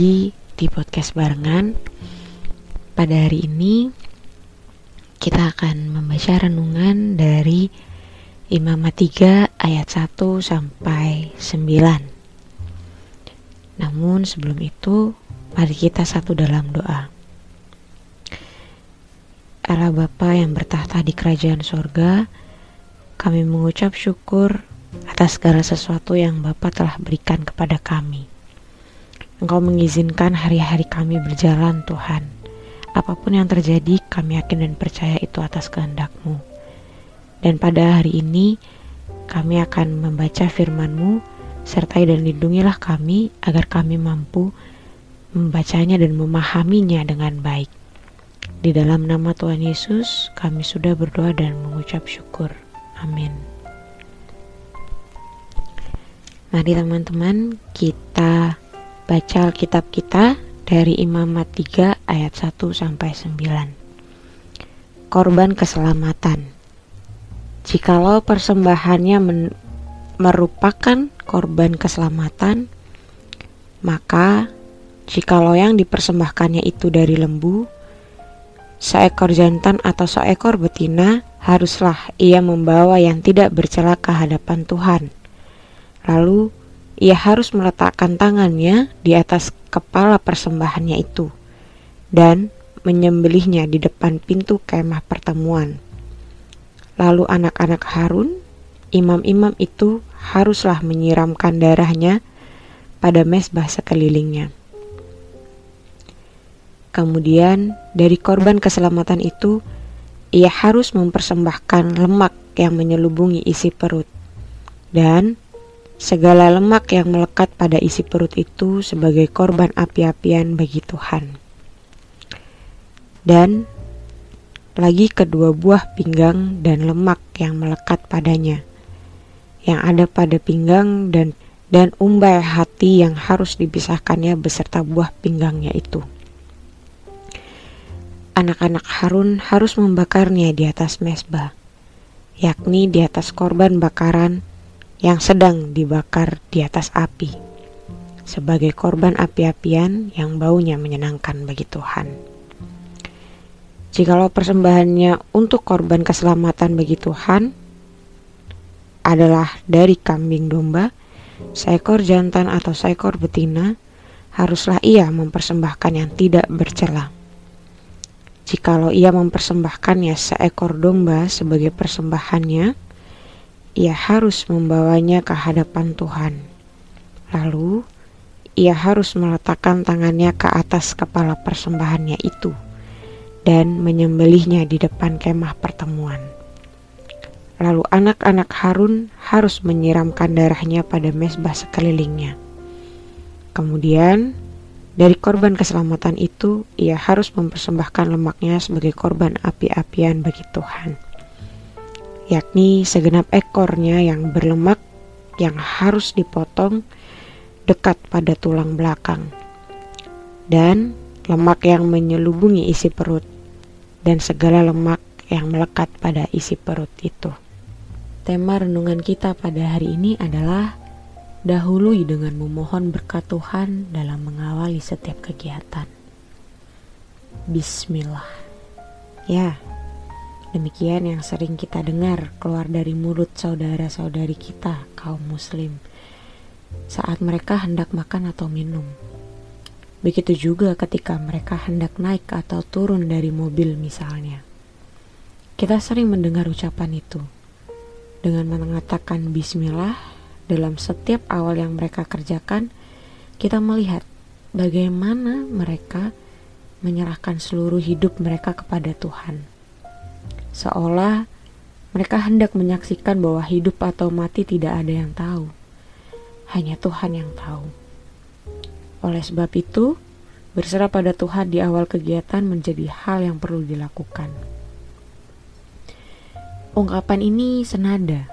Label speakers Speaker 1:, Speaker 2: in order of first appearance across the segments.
Speaker 1: lagi di podcast barengan. Pada hari ini Kita akan membaca renungan dari Imamat 3 ayat 1 sampai 9 Namun sebelum itu Mari kita satu dalam doa. Allah Bapa yang bertahta di kerajaan sorga Kami mengucap syukur atas segala sesuatu yang Bapa telah berikan kepada kami. Engkau mengizinkan hari-hari kami berjalan, Tuhan. Apa pun yang terjadi, kami yakin dan percaya itu atas kehendak-Mu. Dan pada hari ini, kami akan membaca firman-Mu, sertai dan lindungilah kami agar kami mampu membacanya dan memahaminya dengan baik. Di dalam nama Tuhan Yesus, kami sudah berdoa dan mengucap syukur. Amin. Mari teman-teman kita baca Alkitab kita dari Imamat 3 ayat 1 sampai 9. Korban keselamatan. Jikalau persembahannya merupakan korban keselamatan, maka jikalau yang dipersembahkannya itu dari lembu, seekor jantan atau seekor betina, haruslah ia membawa yang tidak bercela ke hadapan Tuhan Lalu ia harus meletakkan tangannya di atas kepala persembahannya itu dan menyembelihnya di depan pintu kemah pertemuan. Lalu anak-anak Harun, imam-imam itu haruslah menyiramkan darahnya pada mesbah sekelilingnya. Kemudian dari korban keselamatan itu, ia harus mempersembahkan lemak yang menyelubungi isi perut dan Segala lemak yang melekat pada isi perut itu sebagai korban api-apian bagi Tuhan. Dan lagi kedua buah pinggang dan lemak yang melekat padanya, yang ada pada pinggang dan dan umbai hati yang harus dipisahkannya beserta buah pinggangnya itu. Anak-anak Harun harus membakarnya di atas mesbah, yakni di atas korban bakaran yang sedang dibakar di atas api sebagai korban api-apian yang baunya menyenangkan bagi Tuhan. Jikalau persembahannya untuk korban keselamatan bagi Tuhan adalah dari kambing domba, seekor jantan atau seekor betina, haruslah ia mempersembahkan yang tidak bercela. Jikalau ia mempersembahkannya seekor domba sebagai persembahannya, ia harus membawanya ke hadapan Tuhan. Lalu, ia harus meletakkan tangannya ke atas kepala persembahannya itu dan menyembelihnya di depan kemah pertemuan. Lalu anak-anak Harun harus menyiramkan darahnya pada mesbah sekelilingnya. Kemudian, dari korban keselamatan itu, ia harus mempersembahkan lemaknya sebagai korban api-apian bagi Tuhan yakni segenap ekornya yang berlemak yang harus dipotong dekat pada tulang belakang, dan lemak yang menyelubungi isi perut, dan segala lemak yang melekat pada isi perut itu. Tema renungan kita pada hari ini adalah dahului dengan memohon berkat Tuhan dalam mengawali setiap kegiatan. Bismillah. Ya, Demikian yang sering kita dengar keluar dari mulut saudara-saudari kita, kaum Muslim, saat mereka hendak makan atau minum. Begitu juga ketika mereka hendak naik atau turun dari mobil, misalnya. Kita sering mendengar ucapan itu dengan mengatakan "Bismillah" dalam setiap awal yang mereka kerjakan. Kita melihat bagaimana mereka menyerahkan seluruh hidup mereka kepada Tuhan seolah mereka hendak menyaksikan bahwa hidup atau mati tidak ada yang tahu, hanya Tuhan yang tahu. Oleh sebab itu, berserah pada Tuhan di awal kegiatan menjadi hal yang perlu dilakukan. Ungkapan ini senada,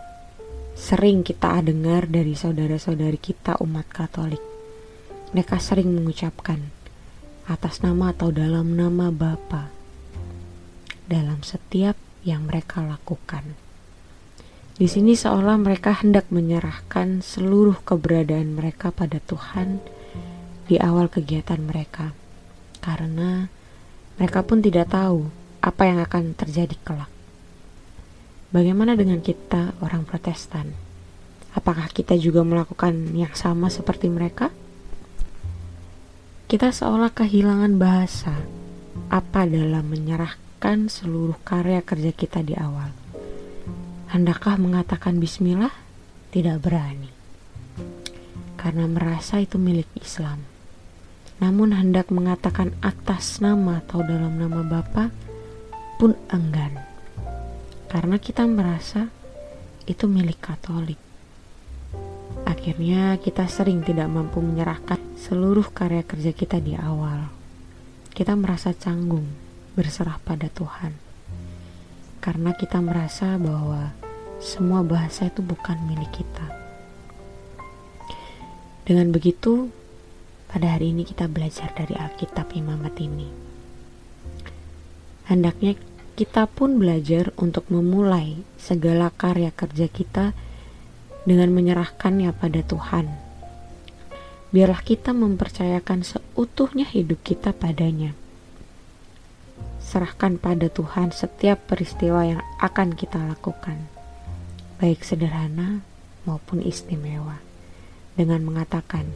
Speaker 1: sering kita dengar dari saudara-saudari kita umat Katolik. Mereka sering mengucapkan atas nama atau dalam nama Bapa dalam setiap yang mereka lakukan. Di sini seolah mereka hendak menyerahkan seluruh keberadaan mereka pada Tuhan di awal kegiatan mereka, karena mereka pun tidak tahu apa yang akan terjadi kelak. Bagaimana dengan kita, orang Protestan? Apakah kita juga melakukan yang sama seperti mereka? Kita seolah kehilangan bahasa apa dalam menyerahkan seluruh karya kerja kita di awal Hendakkah mengatakan bismillah? Tidak berani. Karena merasa itu milik Islam. Namun hendak mengatakan atas nama atau dalam nama Bapa pun enggan. Karena kita merasa itu milik Katolik. Akhirnya kita sering tidak mampu menyerahkan seluruh karya kerja kita di awal. Kita merasa canggung berserah pada Tuhan karena kita merasa bahwa semua bahasa itu bukan milik kita. Dengan begitu, pada hari ini kita belajar dari Alkitab Imamat ini. Hendaknya kita pun belajar untuk memulai segala karya kerja kita dengan menyerahkannya pada Tuhan. Biarlah kita mempercayakan seutuhnya hidup kita padanya serahkan pada Tuhan setiap peristiwa yang akan kita lakukan, baik sederhana maupun istimewa, dengan mengatakan,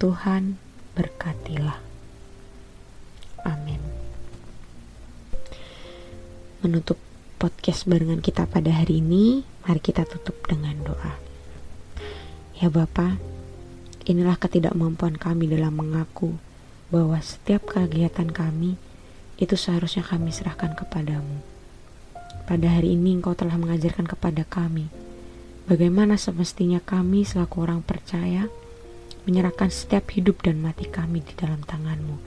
Speaker 1: "Tuhan berkatilah." Amin. Menutup podcast barengan kita pada hari ini, mari kita tutup dengan doa. Ya Bapa, inilah ketidakmampuan kami dalam mengaku bahwa setiap kegiatan kami itu seharusnya kami serahkan kepadamu. Pada hari ini engkau telah mengajarkan kepada kami bagaimana semestinya kami selaku orang percaya menyerahkan setiap hidup dan mati kami di dalam tanganmu,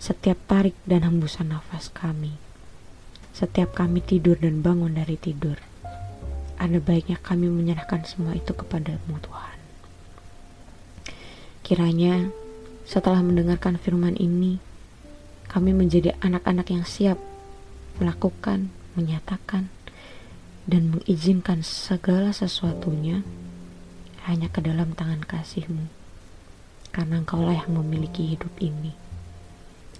Speaker 1: setiap tarik dan hembusan nafas kami, setiap kami tidur dan bangun dari tidur. Ada baiknya kami menyerahkan semua itu kepadamu Tuhan. Kiranya setelah mendengarkan firman ini, kami menjadi anak-anak yang siap melakukan, menyatakan, dan mengizinkan segala sesuatunya hanya ke dalam tangan kasihmu. Karena engkaulah yang memiliki hidup ini.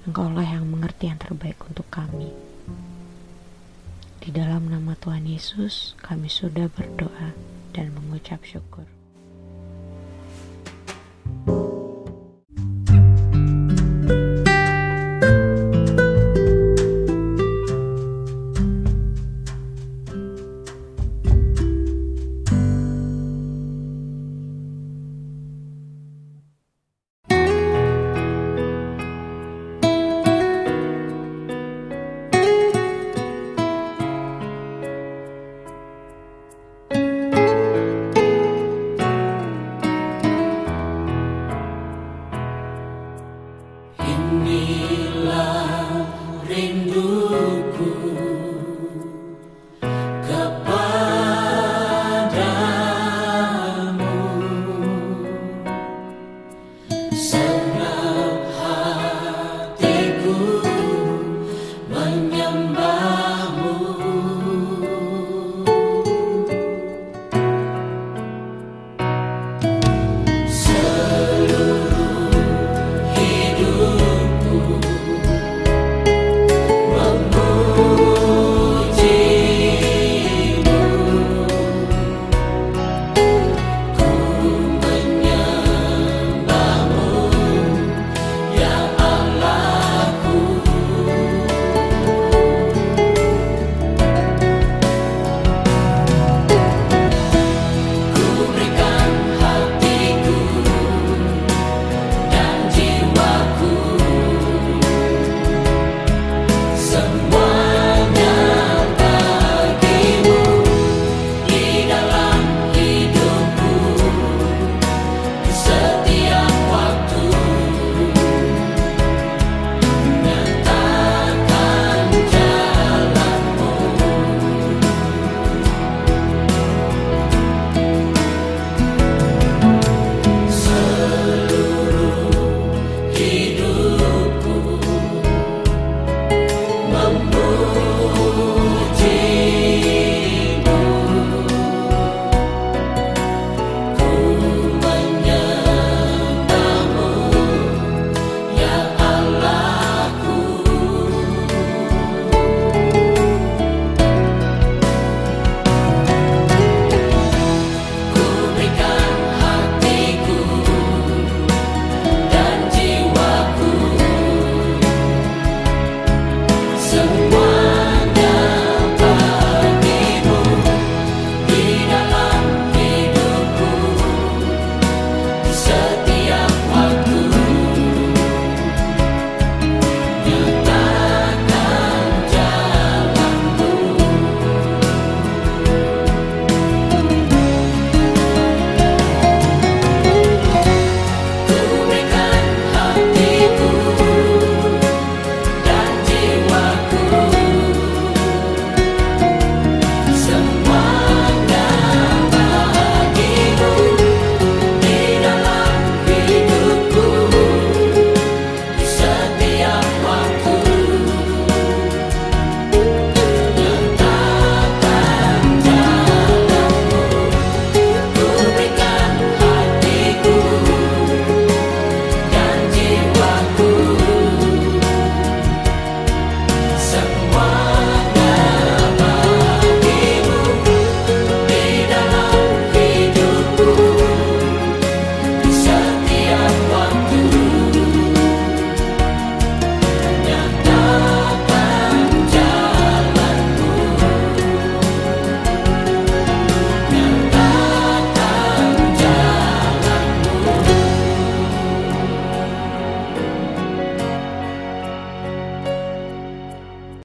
Speaker 1: Engkaulah yang mengerti yang terbaik untuk kami. Di dalam nama Tuhan Yesus, kami sudah berdoa dan mengucap syukur.